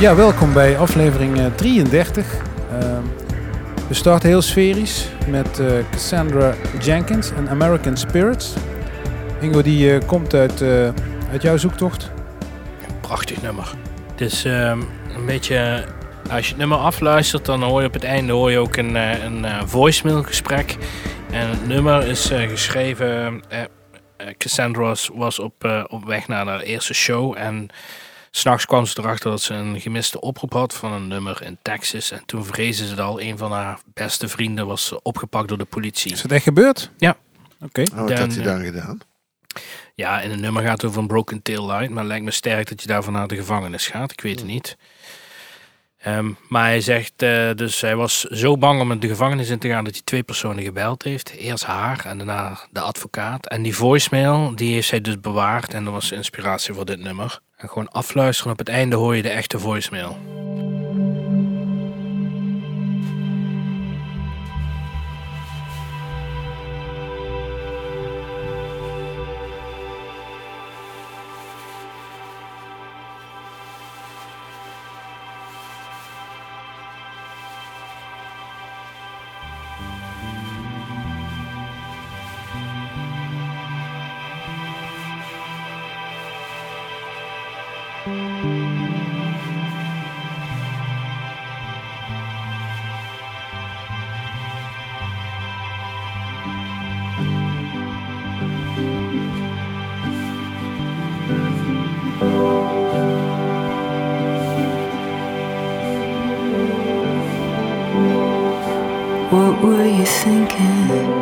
Ja, welkom bij aflevering eh, 33. Ehm, we starten heel sferisch met eh, Cassandra Jenkins en American Spirits. Ingo, die eh, komt uit, eh, uit jouw zoektocht. Prachtig nummer. Het is ehm, een beetje... Als je het nummer afluistert, dan hoor je op het einde hoor je ook een, eh, een eh, voicemail gesprek. En het nummer is eh, geschreven... eh, eh, Cassandra was, op, eh, op weg naar haar eerste show. En s'nachts kwam ze erachter dat ze een gemiste oproep had van een nummer in Texas. En toen vrezen ze het al. Een van haar beste vrienden was opgepakt door de politie. Is het echt gebeurd? Ja. Oké. Oh, wat had hij eh, dan gedaan? Ja, in het nummer gaat over een broken tail light. Maar het lijkt me sterk dat je daarvan naar de gevangenis gaat. Ik weet het niet. Ehm, maar hij zegt, eh, dus hij was zo bang om in de gevangenis in te gaan dat hij twee personen gebeld heeft. Eerst haar en daarna de advocaat. En die voicemail, die heeft hij dus bewaard. En dat was inspiratie voor dit nummer. En gewoon afluisteren. Op het einde hoor je de echte voicemail. Thinking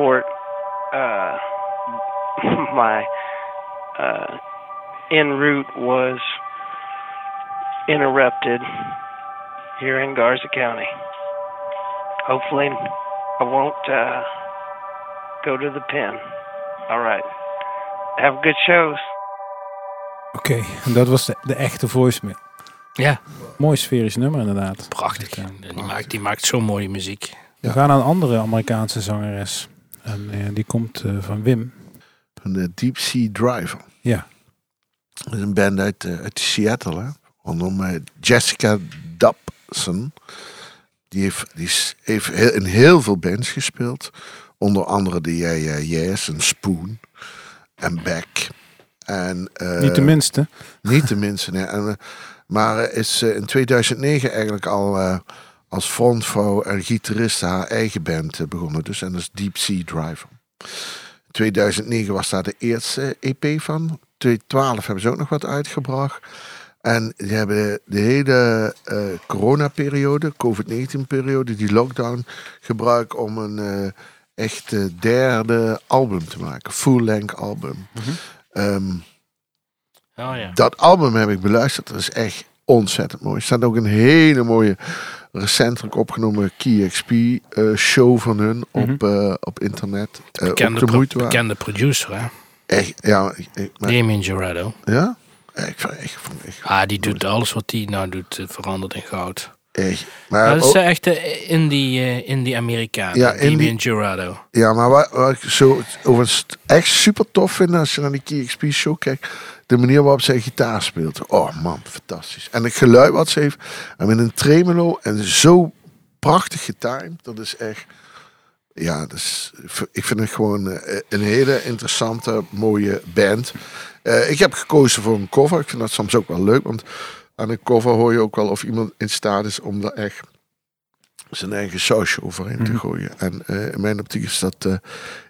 sorry uh, my uh, en route was interrupted here in Garza County. Hopefully, I won't uh, go to the pen. All right. Have good shows. Oké, en dat was de, de echte voicemail. Ja, Mooi sferisch nummer inderdaad. prachtig. Ja. Die maakt, die maakt zo mooie muziek. We gaan naar een andere Amerikaanse zangeres. En eh, die komt eh, van Wim. Van de Deep Sea Driver. Ja. Dat is een band uit, eh, uit Seattle. Hè? Onder eh, Jessica Dobson. Die heeft, die heeft heel- in heel veel bands gespeeld. Onder andere de Yeah Yeah Yes en Spoon. En Beck. En, eh, Niet de minste. Niet de minste, nee. En, eh, maar eh, is eh, in 2009 eigenlijk al eh, als frontvrouw en gitarist haar eigen band eh, begonnen. Dus en dat is Deep Sea Driver. In 2009 was daar de eerste EP van. 2012 hebben ze ook nog wat uitgebracht. En die hebben de hele eh coronaperiode, COVID-19-periode, die lockdown, gebruikt om een eh echt derde album te maken. Full-length album. Ehm, Oh ja. dat album heb ik beluisterd. Dat is echt ontzettend mooi. Er staat ook een hele mooie, recentelijk opgenomen Key XP eh, show van hun op, eh, op internet. Eh, Bekende, de pro- moeite bekende producer, hè? Echt, ja. Ik, maar- Damien Gerardo. ja? Ik echt, ik echt, Ah, die doet alles wat hij nou doet, verandert in goud. echt. Maar, dat is ook- de indie, indie Amerikaan. Ja, Damien Gerardo. ja, maar wat, wat ik zo overigens echt super tof vind als je naar die Key XP show kijkt. De manier waarop zij gitaar speelt. Oh man, fantastisch. En het geluid wat ze heeft. En met een tremolo en zo prachtig getimed. Dat is echt... Ja, dus ik vind het gewoon eh, een hele interessante, mooie band. Eh, ik heb gekozen voor een cover. Ik vind dat soms ook wel leuk, want aan een cover hoor je ook wel of iemand in staat is om daar echt zijn eigen sausje overheen te Mhm. gooien. En eh, in mijn optiek is, dat,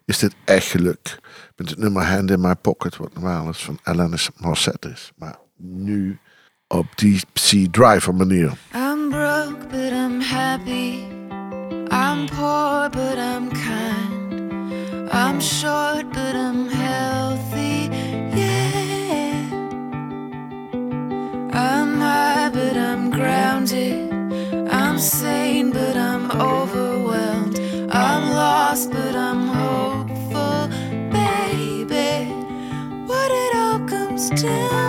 is dit echt gelukt. Met het nummer Hand in My Pocket, wat normaal is van Alanis Morissette is. Maar nu op die Driver manier. I'm broke, but I'm happy. I'm poor, but I'm kind. I'm short, but I'm healthy. All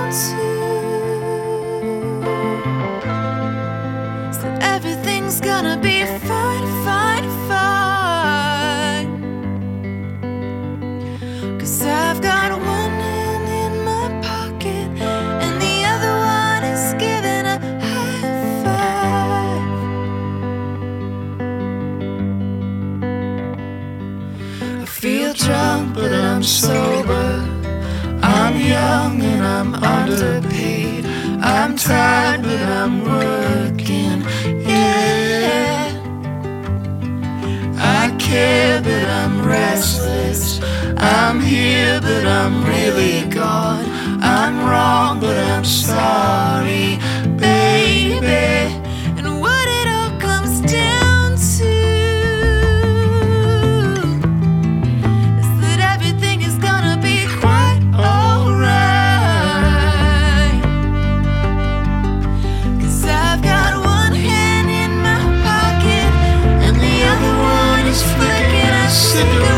underpaid. I'm tired, but I'm working. Yeah. I care, but I'm restless. I'm here, but I'm really gone. I'm wrong, but I'm sorry, baby. to do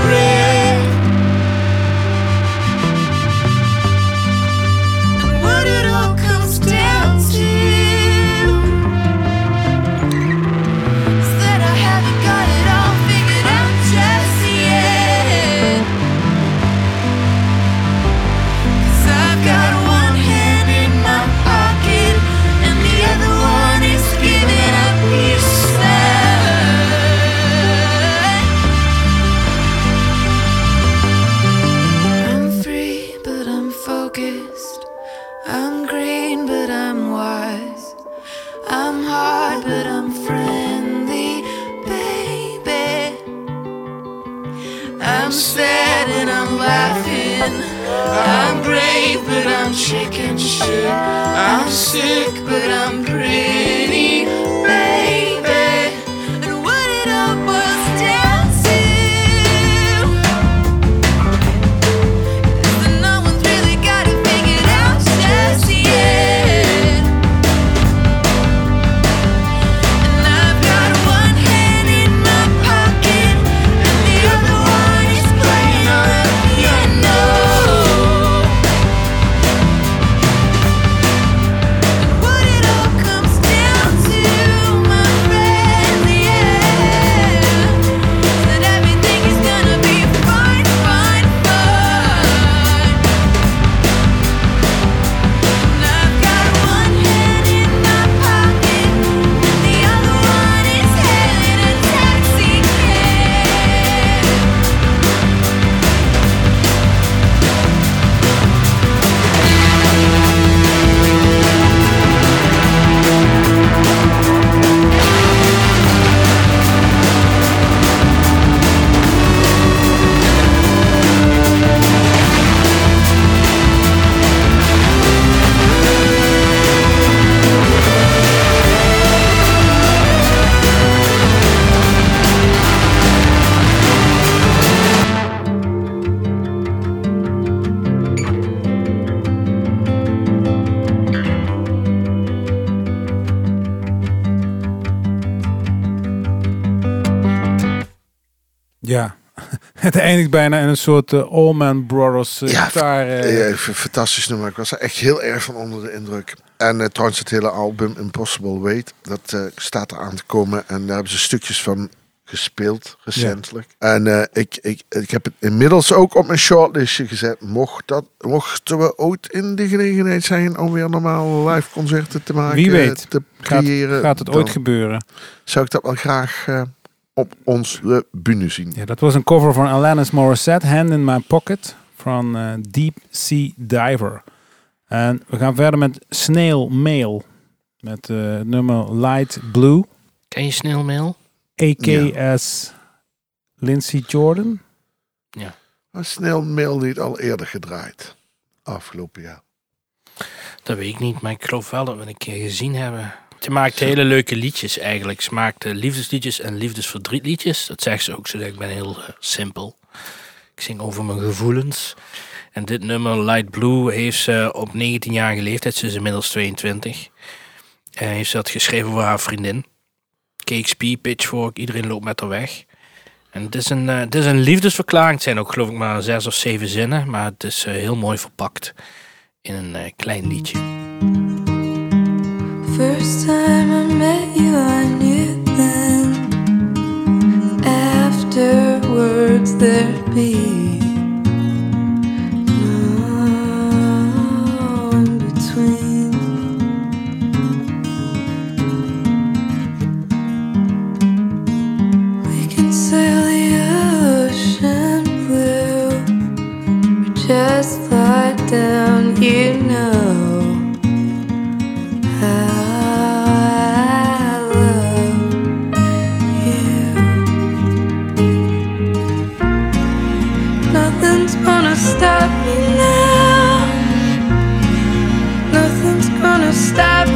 Het eindigt bijna in een soort eh, Allman Brothers uh, Ja, gitaar. eh, fantastisch nummer. Ik was er echt heel erg van onder de indruk. En trouwens het hele album Impossible Wait, dat staat er aan te komen. En daar hebben ze stukjes van gespeeld recentelijk. En ik, ik, ik heb het inmiddels ook op mijn shortlistje gezet. Mocht dat, mochten we ooit in de gelegenheid zijn om weer normaal live concerten te maken, Wie weet. te creëren, gaat het ooit gebeuren? zou ik dat wel graag op onze bühne zien. Ja, dat was een cover van Alanis Morissette, Hand in My Pocket, van eh, Deep Sea Diver. En we gaan verder met Snail Mail, met eh, het nummer Light Blue, Ken je Sneeuwmail? a.k.a. Lindsay Jordan. Maar snel mail niet al eerder gedraaid. Afgelopen jaar. Dat weet ik niet, maar ik geloof wel dat we het een keer gezien hebben. Ze maakt hele leuke liedjes eigenlijk. Ze maakt eh, liefdesliedjes en liefdesverdrietliedjes. Dat zegt ze ook. Ze zegt, ik ben heel eh, simpel. Ik zing over mijn gevoelens. En dit nummer, Light Blue, heeft ze op 19-jarige leeftijd, ze is inmiddels 22, eh, heeft ze dat geschreven voor haar vriendin. KXP, Pitchfork, iedereen loopt met haar weg. En het is een, het is een liefdesverklaring. Het zijn ook geloof ik maar zes of zeven zinnen, maar het is heel mooi verpakt in een klein liedje. First time I met you, I knew then. Afterwards, there'd be no in between. We can sail the ocean blue, or just lie down, you know. Stop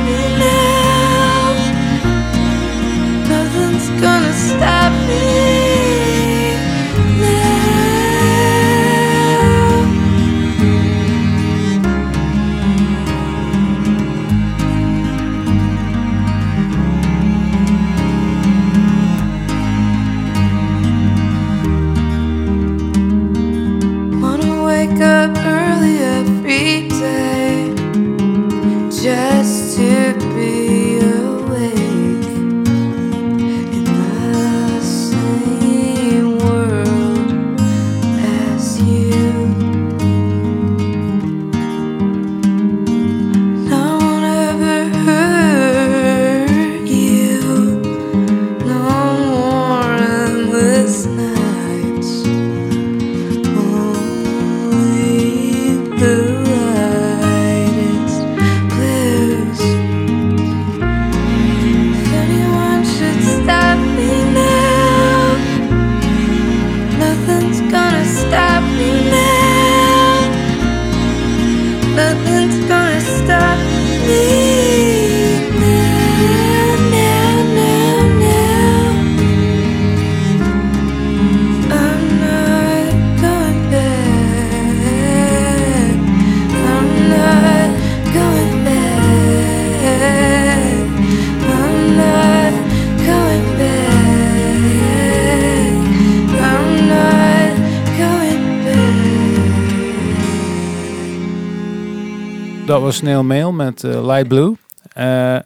Snail Mail met eh, Light Blue. Eh,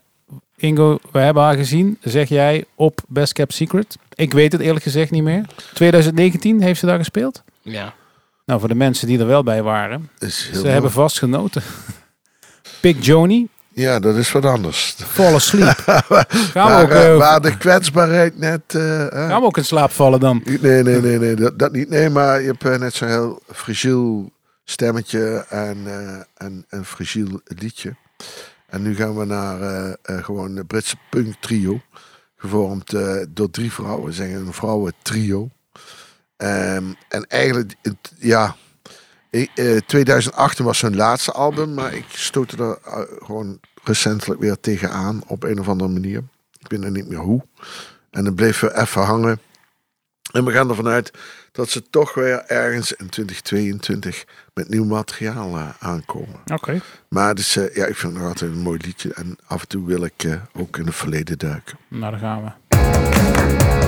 Ingo, we hebben haar gezien, zeg jij, op Best Kept Secret. Ik weet het eerlijk gezegd niet meer. 2019 heeft ze daar gespeeld. Ja. Nou, voor de mensen die er wel bij waren, ze mooi. hebben vast genoten. Big Joni, Ja, dat is wat anders. Fall Asleep. Gaan we, Waar, ook, eh, waar de kwetsbaarheid net... gaan we ook in slaap vallen dan? Nee, nee, nee, nee dat, dat niet. Nee, maar je hebt net zo'n heel fragiel stemmetje en eh, en een fragiel liedje. En nu gaan we naar eh, eh, gewoon de Britse punk trio. Gevormd eh, door drie vrouwen, zeggen een vrouwen trio. Ehm, en eigenlijk, ja, ik, eh, 2018 was hun laatste album, maar ik stootte er eh, gewoon recentelijk weer tegenaan op een of andere manier. Ik weet er niet meer hoe. En dan bleef we even hangen. En we gaan ervan uit dat ze toch weer ergens in 2022 met nieuw materiaal eh, aankomen. Oké. Maar dus, eh, ja, ik vind het nog altijd een mooi liedje. En af en toe wil ik eh, ook in het verleden duiken. Nou, daar gaan we.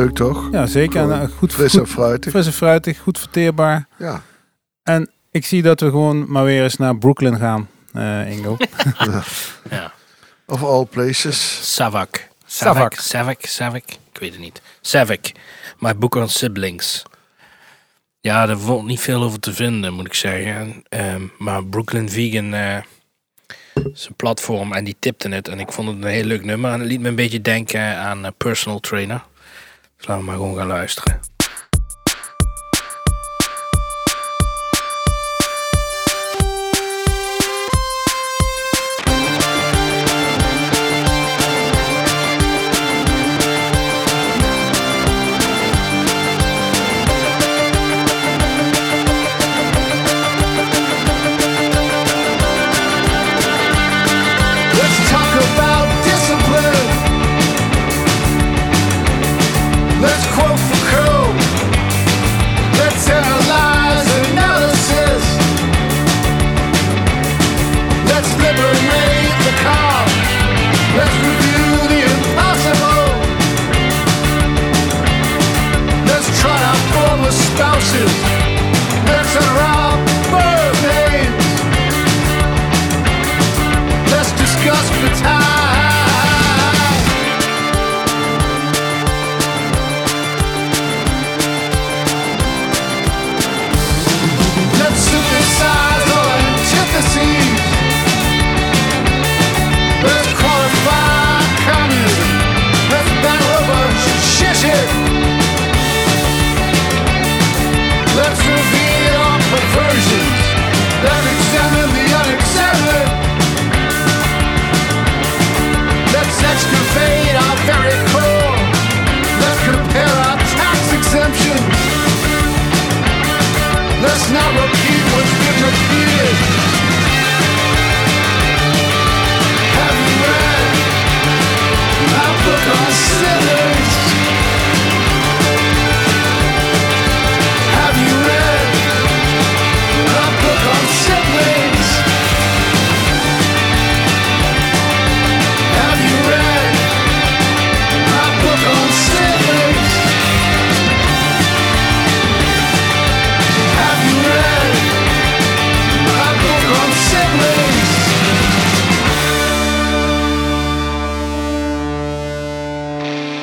Leuk toch? ja zeker. Eh, goed, Fris en fruitig. fris en fruitig, goed verteerbaar. Ja. En ik zie dat we gewoon maar weer eens naar Brooklyn gaan, eh, Ingo. Ja. Of all places. Savak. Savak. Savak. Savak. Ik weet het niet. Savak. My Book on Siblings. Ja, daar valt niet veel over te vinden, moet ik zeggen. Ehm, maar Brooklyn Vegan eh, is een platform en die tipte het. En ik vond het een heel leuk nummer. En het liet me een beetje denken aan eh, Personal Trainer. Laten we maar gewoon gaan luisteren.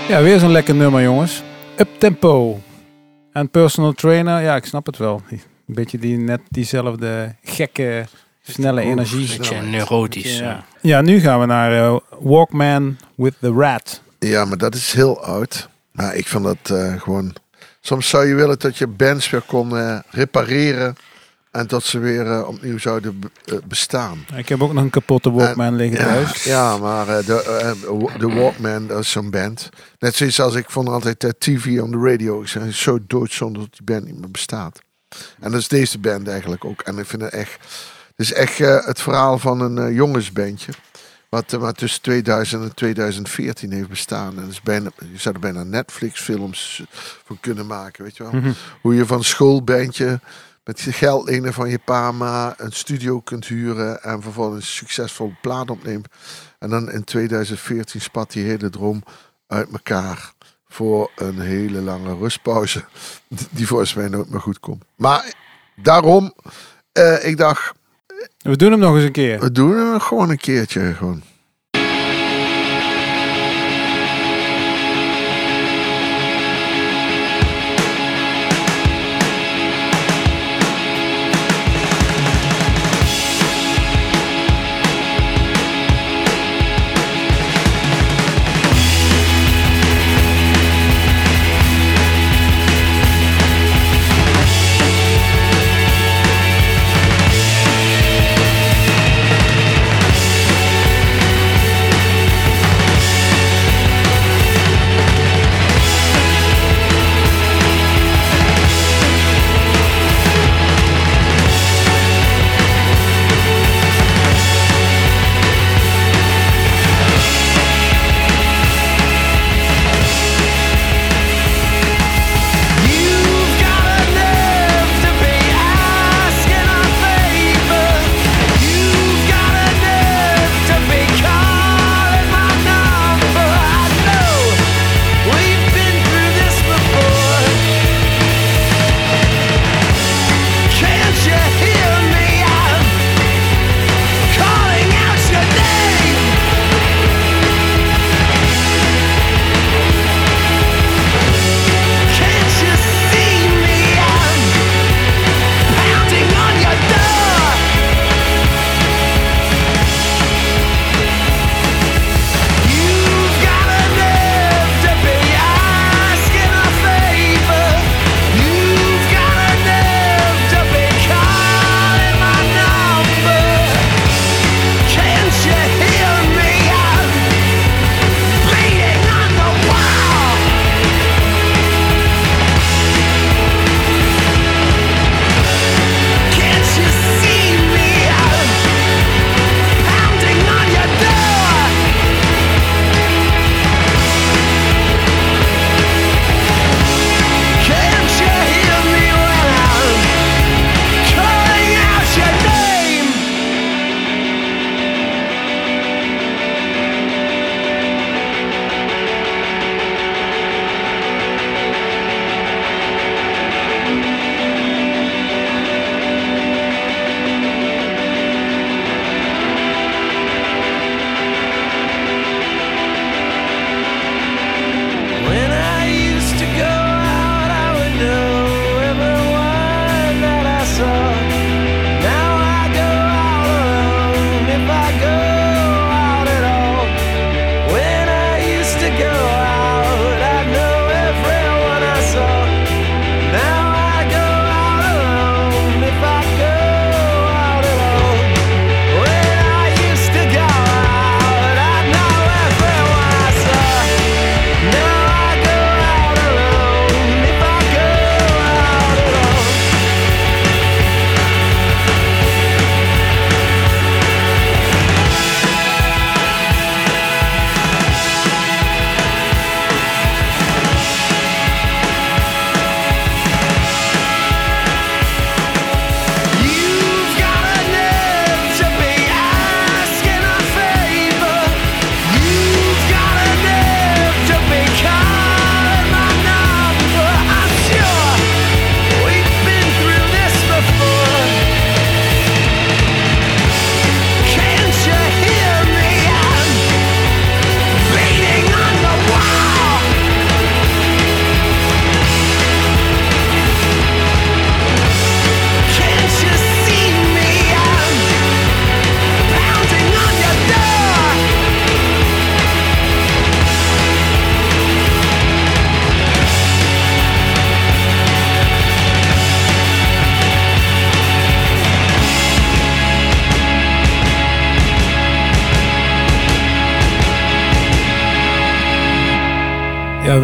Ja, weer zo'n lekker nummer, jongens. Up tempo. En personal trainer, ja, ik snap het wel. Een beetje die, net diezelfde gekke, snelle energie. Beetje Snelheid. neurotisch. Ja. Ja. Ja, nu gaan we naar eh, Walkman with the Rat. Ja, maar dat is heel oud. Maar ik vind dat eh, gewoon... Soms zou je willen dat je bands weer kon eh, repareren. En dat ze weer eh, opnieuw zouden eh, bestaan. Ik heb ook nog een kapotte Walkman liggen Ja, thuis. ja, maar eh, de, de Walkman, dat is zo'n band. Net zoals als ik vond altijd TV on the radio. Ik zei zo doodzonde dat die band niet meer bestaat. En dat is deze band eigenlijk ook. En ik vind het echt... Het is echt het verhaal van een jongensbandje. Wat, wat tussen 2000 en 2014 heeft bestaan. En dat is bijna, je zou er bijna Netflix-films van kunnen maken, weet je wel. Mhm. Hoe je van schoolbandje met je geld lenen van je pa ma een studio kunt huren en vervolgens een succesvol plaat opneemt. En dan in 2014 spat die hele droom uit elkaar voor een hele lange rustpauze. Die volgens mij nooit meer goed komt. Maar daarom, eh, ik dacht, We doen hem nog eens een keer. we doen hem gewoon een keertje. Gewoon.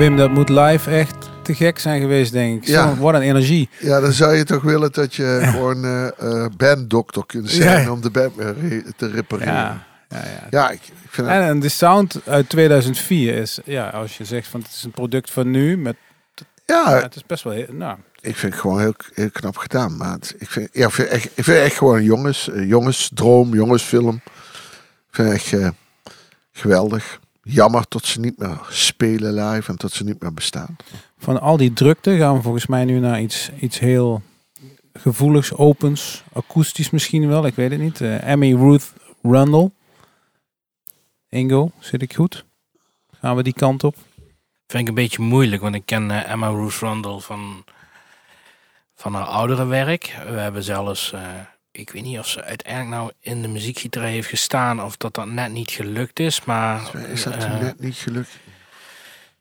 Wim, dat moet live echt te gek zijn geweest, denk ik. Ja. Wat een energie. Ja, dan zou je toch willen dat je gewoon eh eh banddokter kunt zijn Ja. om de band te repareren. Ja, Ja, ja, ja. ik, ik vind. En, en de sound uit 2004 is, ja, als je zegt van het is een product van nu, met, ja, het is best wel, heel- nou, ik vind het gewoon heel, heel knap gedaan. Maar het- ik vind, ja, ik vind, echt, ik vind echt gewoon een jongens, een jongensdroom, jongensfilm. Ik vind het echt eh, geweldig. Jammer dat ze niet meer spelen live en dat ze niet meer bestaan. van al die drukte gaan we volgens mij nu naar iets, iets heel gevoeligs, opens, akoestisch misschien wel, ik weet het niet. Eh Emmy Ruth Rundle. Ingo, zit ik goed? Gaan we die kant op? Vind ik een beetje moeilijk, want ik ken eh, Emma Ruth Rundle van, van haar oudere werk. We hebben zelfs, eh, ik weet niet of ze uiteindelijk nou in de muziekgieterij heeft gestaan of dat dat net niet gelukt is, maar Is dat eh, net niet gelukt?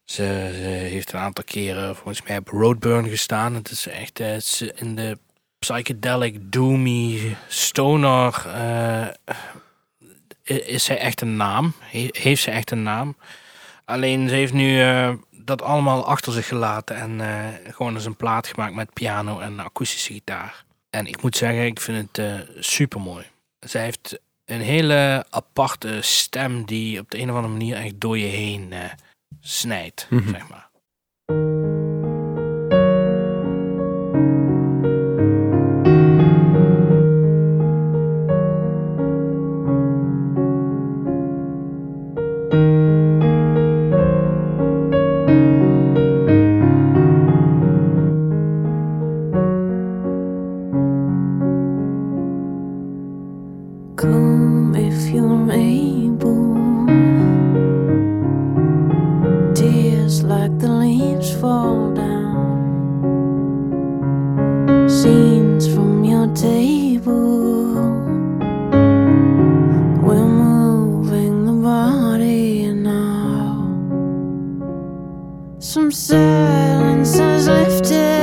ze, ze heeft een aantal keren volgens mij op Roadburn gestaan. Het is echt eh, in de psychedelic, doomy, stoner eh, is zij echt een naam. He- heeft ze echt een naam. Alleen ze heeft nu dat allemaal achter zich gelaten en gewoon eens een plaat gemaakt met piano en akoestische gitaar. En ik moet zeggen, ik vind het eh super mooi. Zij heeft een hele aparte stem die op de een of andere manier echt door je heen eh, snijdt, Mhm. zeg maar. Some silence has lifted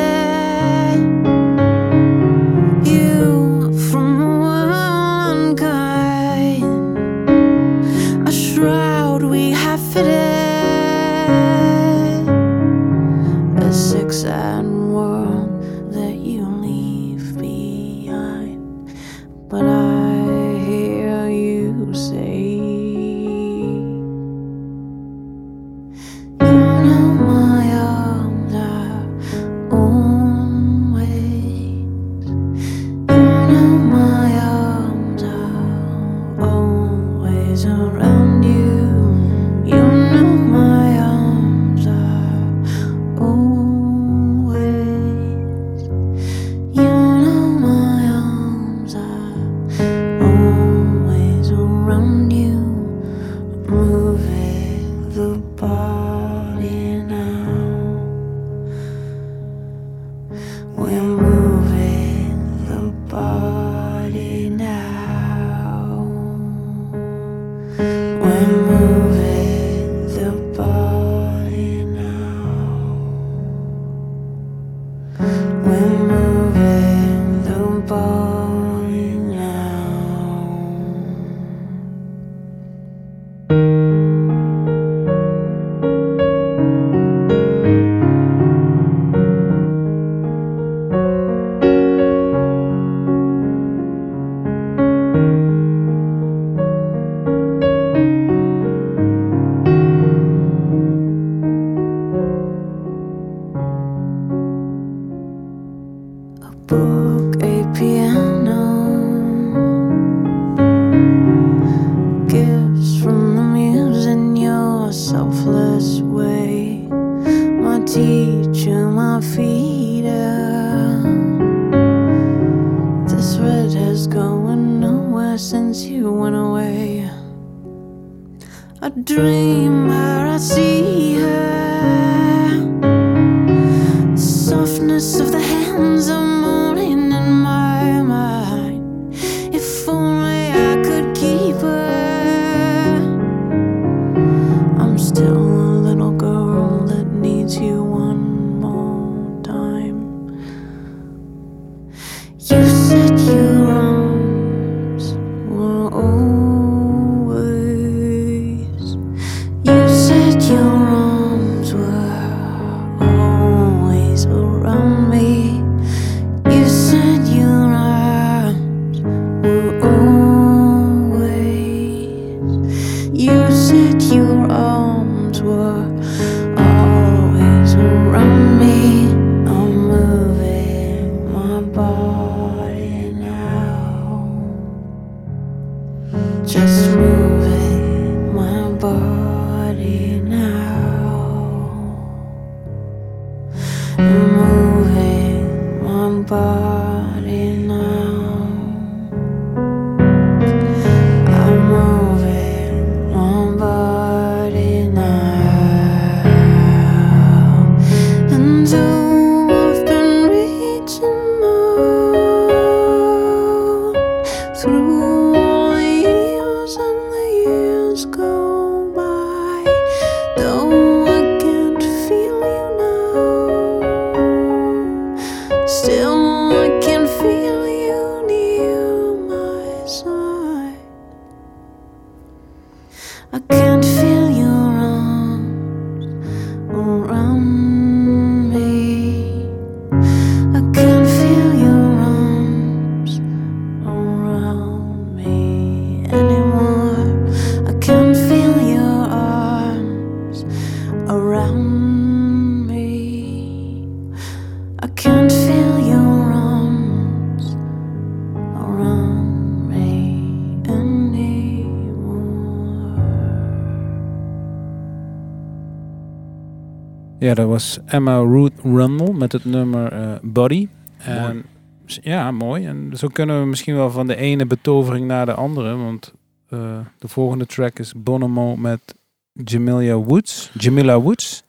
Ja, dat was Emma Ruth Rundle met het nummer eh, Body. En, Ja, mooi. En zo kunnen we misschien wel van de ene betovering naar de andere. Want eh, de volgende track is Bonomo met Jamila Woods. Jamila Woods.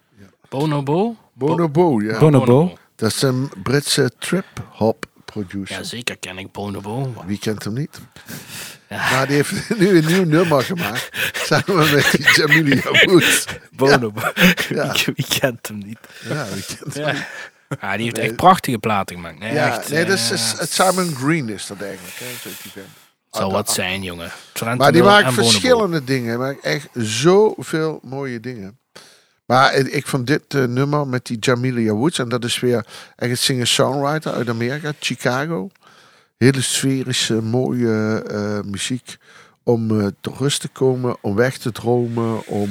Bonobo? Bonobo, ja. Bonobo. Dat is een Britse trip-hop producer. Ja, zeker ken ik Bonobo. Wie kent hem niet? Ja. Maar die heeft nu een nieuw nummer gemaakt. Samen met die Jamilia Woods. Bonobo. Ja. Wie, wie kent hem niet? Ja, wie kent hem niet? Ja, die heeft echt prachtige platen gemaakt. Nee, Ja, echt, nee, dat is, Simon Green is dat eigenlijk. Hè, zo die band. zal Ah, wat ah, zijn, jongen. Maar die maakt verschillende dingen. Maar echt zoveel mooie dingen. Maar ik vond dit eh, nummer met die Jamilia Woods. En dat is weer echt een singer-songwriter uit Amerika, Chicago. Hele sferische, mooie eh, muziek. Om eh, tot rust te komen, om weg te dromen. Om,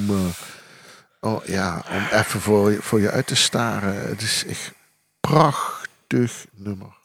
oh, ja, om even voor, voor je uit te staren. Het is echt prachtig nummer.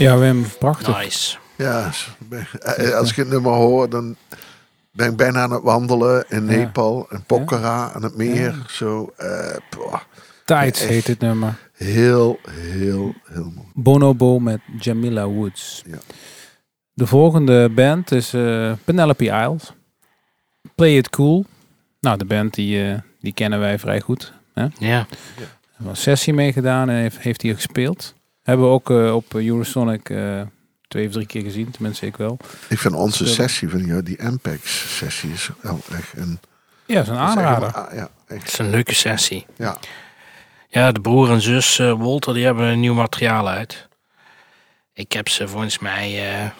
Ja, Wim, prachtig. Nice. Ja, eh, als ik het nummer hoor, dan ben ik bijna aan het wandelen in. Nepal, in Pokhara, aan het meer. Zo, eh, Tides Echt. heet het nummer. heel, heel, heel mooi. Bonobo met Jamila Woods. Ja. De volgende band is eh, Penelope Isles. Play It Cool. Nou, de band die, eh, die kennen wij vrij goed. Ja. Er was een sessie meegedaan en heeft, heeft hier gespeeld. Hebben we ook eh, op Eurosonic eh, twee of drie keer gezien, tenminste ik wel. Ik vind onze sessie van jou, die Ampex sessie, is wel echt een Ja, dat is een is echt een- aanrader. ja, Het echt. is een leuke sessie. Ja. Ja, de broer en zus eh, Walter, die hebben een nieuw materiaal uit. Ik heb ze volgens mij eh,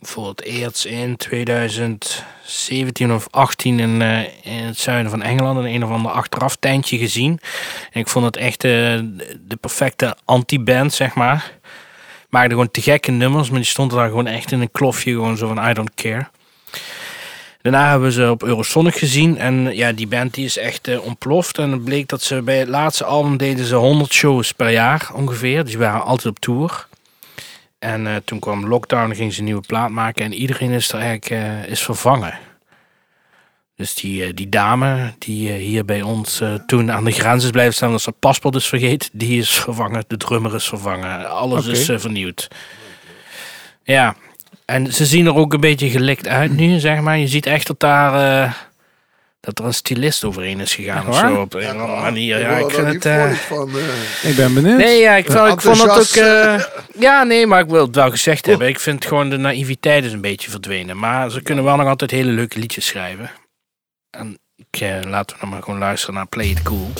voor het eerst in 2017 of 18 in, eh, in het zuiden van Engeland in een of ander achteraf tentje gezien. En ik vond het echt eh, de perfecte anti-band, zeg maar. Maakte gewoon te gekke nummers, maar die stonden daar gewoon echt in een klofje, gewoon zo van I don't care. Daarna hebben we ze op Eurosonic gezien. En ja, die band die is echt eh, ontploft. En het bleek dat ze bij het laatste album deden ze 100 shows per jaar ongeveer. Dus ze waren altijd op tour. En eh, toen kwam lockdown en gingen ze een nieuwe plaat maken. En iedereen is er eigenlijk eh, is vervangen. Dus die, eh, die dame die hier bij ons toen aan de grens is blijven staan... omdat ze paspoort is vergeten, die is vervangen. De drummer is vervangen. Alles is vernieuwd. Ja, en ze zien er ook een beetje gelikt uit nu, zeg maar. Je ziet echt dat daar... dat er een stylist overheen is gegaan of zo. Op een of andere manier. Ja, ik vind het... eh, van. eh. Ik ben benieuwd. Nee, ja, ik, vond, ik vond het ook... Eh, ja, nee, maar ik wil het wel gezegd hebben. Ik vind gewoon de naïviteit is een beetje verdwenen. Maar ze kunnen wel nog altijd hele leuke liedjes schrijven. En ik, eh, laten we dan maar gewoon luisteren naar Play It Cool.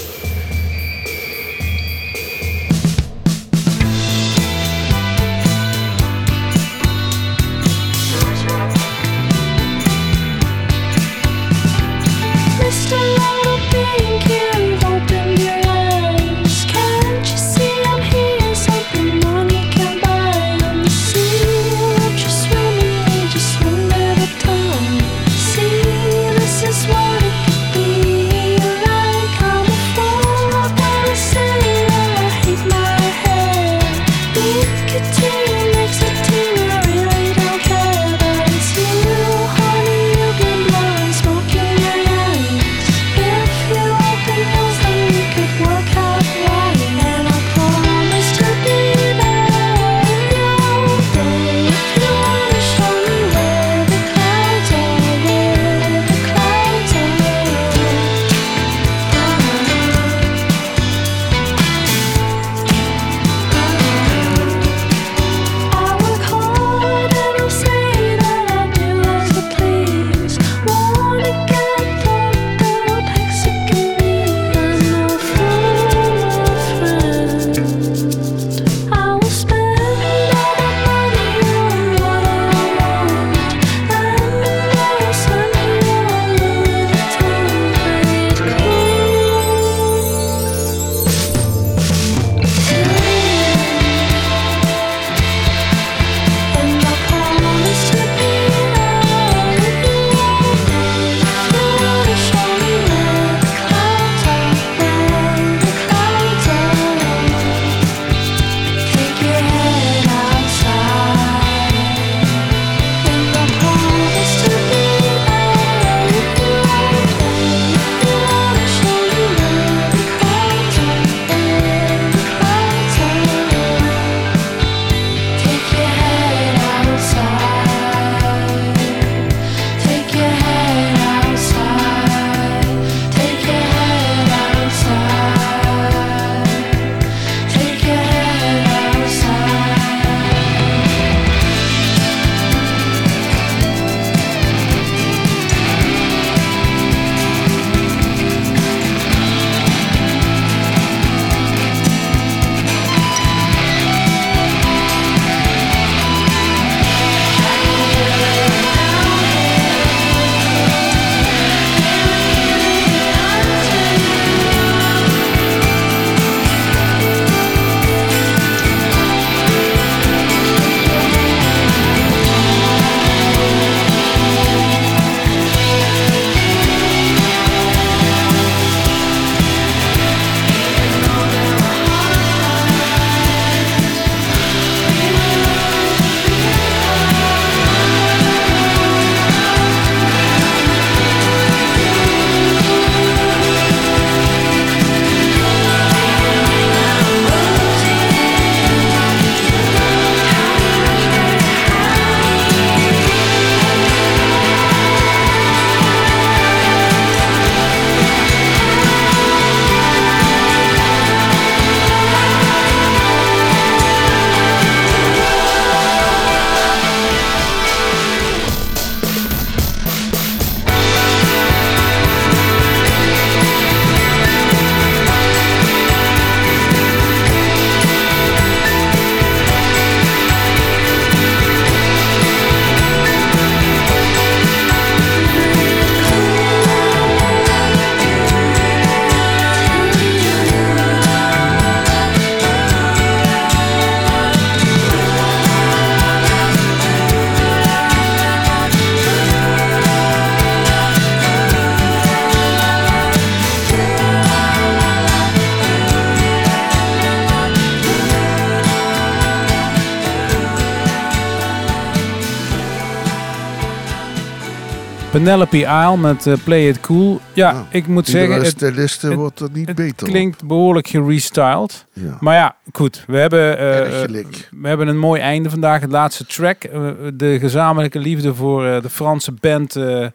Penelope Isle met eh, Play It Cool. Ja, Nou, ik moet zeggen, het, het- wordt er niet het beter op. klinkt behoorlijk gerestyled. Ja. Maar ja, goed. We hebben, eh, we hebben een mooi einde vandaag. Het laatste track. eh, de gezamenlijke liefde voor de Franse band. eh, die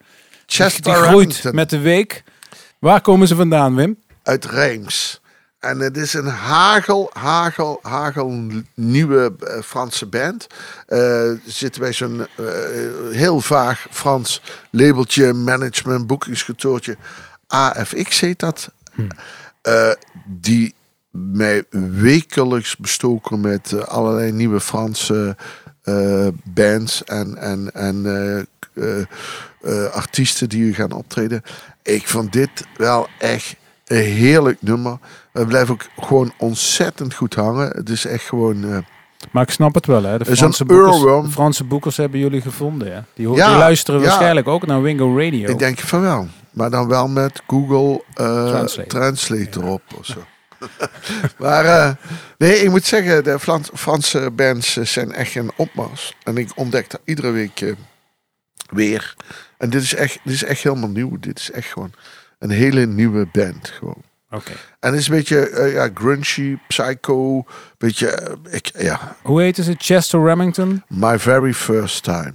Chester groeit met de week. Waar komen ze vandaan, Wim? uit Reims. En het is een hagel, hagel, hagel nieuwe eh, Franse band. Eh zitten bij zo'n eh, heel vaag Frans labeltje, management, boekingskantoortje. AFX heet dat. Eh, die mij wekelijks bestoken met allerlei nieuwe Franse bands en, en, en artiesten die gaan optreden. Ik vond dit wel echt een heerlijk nummer. Het blijft ook gewoon ontzettend goed hangen. Het is echt gewoon... eh, Maar ik snap het wel, hè. De Franse, boekers, de Franse boekers hebben jullie gevonden, ja. Die, Ja, die luisteren ja. waarschijnlijk ook naar Wingo Radio. ik denk van wel. Maar dan wel met Google eh, Translate. Translate. erop of zo. maar eh, nee, ik moet zeggen, de Flan- Franse bands zijn echt een opmars. En ik ontdek dat iedere week weer. En dit is, echt, dit is echt helemaal nieuw. Dit is echt gewoon een hele nieuwe band. Gewoon. Oké. En het is een beetje eh, ja, grungy, psycho. Beetje, eh, ik, ja, Hoe heet ze? Chester Remington? my very first time.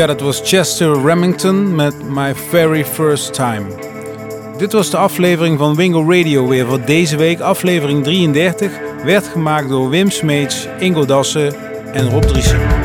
Ja, dat was Chester Remington met My Very First Time. Dit was de aflevering van Wingo Radio weer voor deze week. Aflevering 33 werd gemaakt door Wim Smeets, Ingo Dassen en Rob Driessen.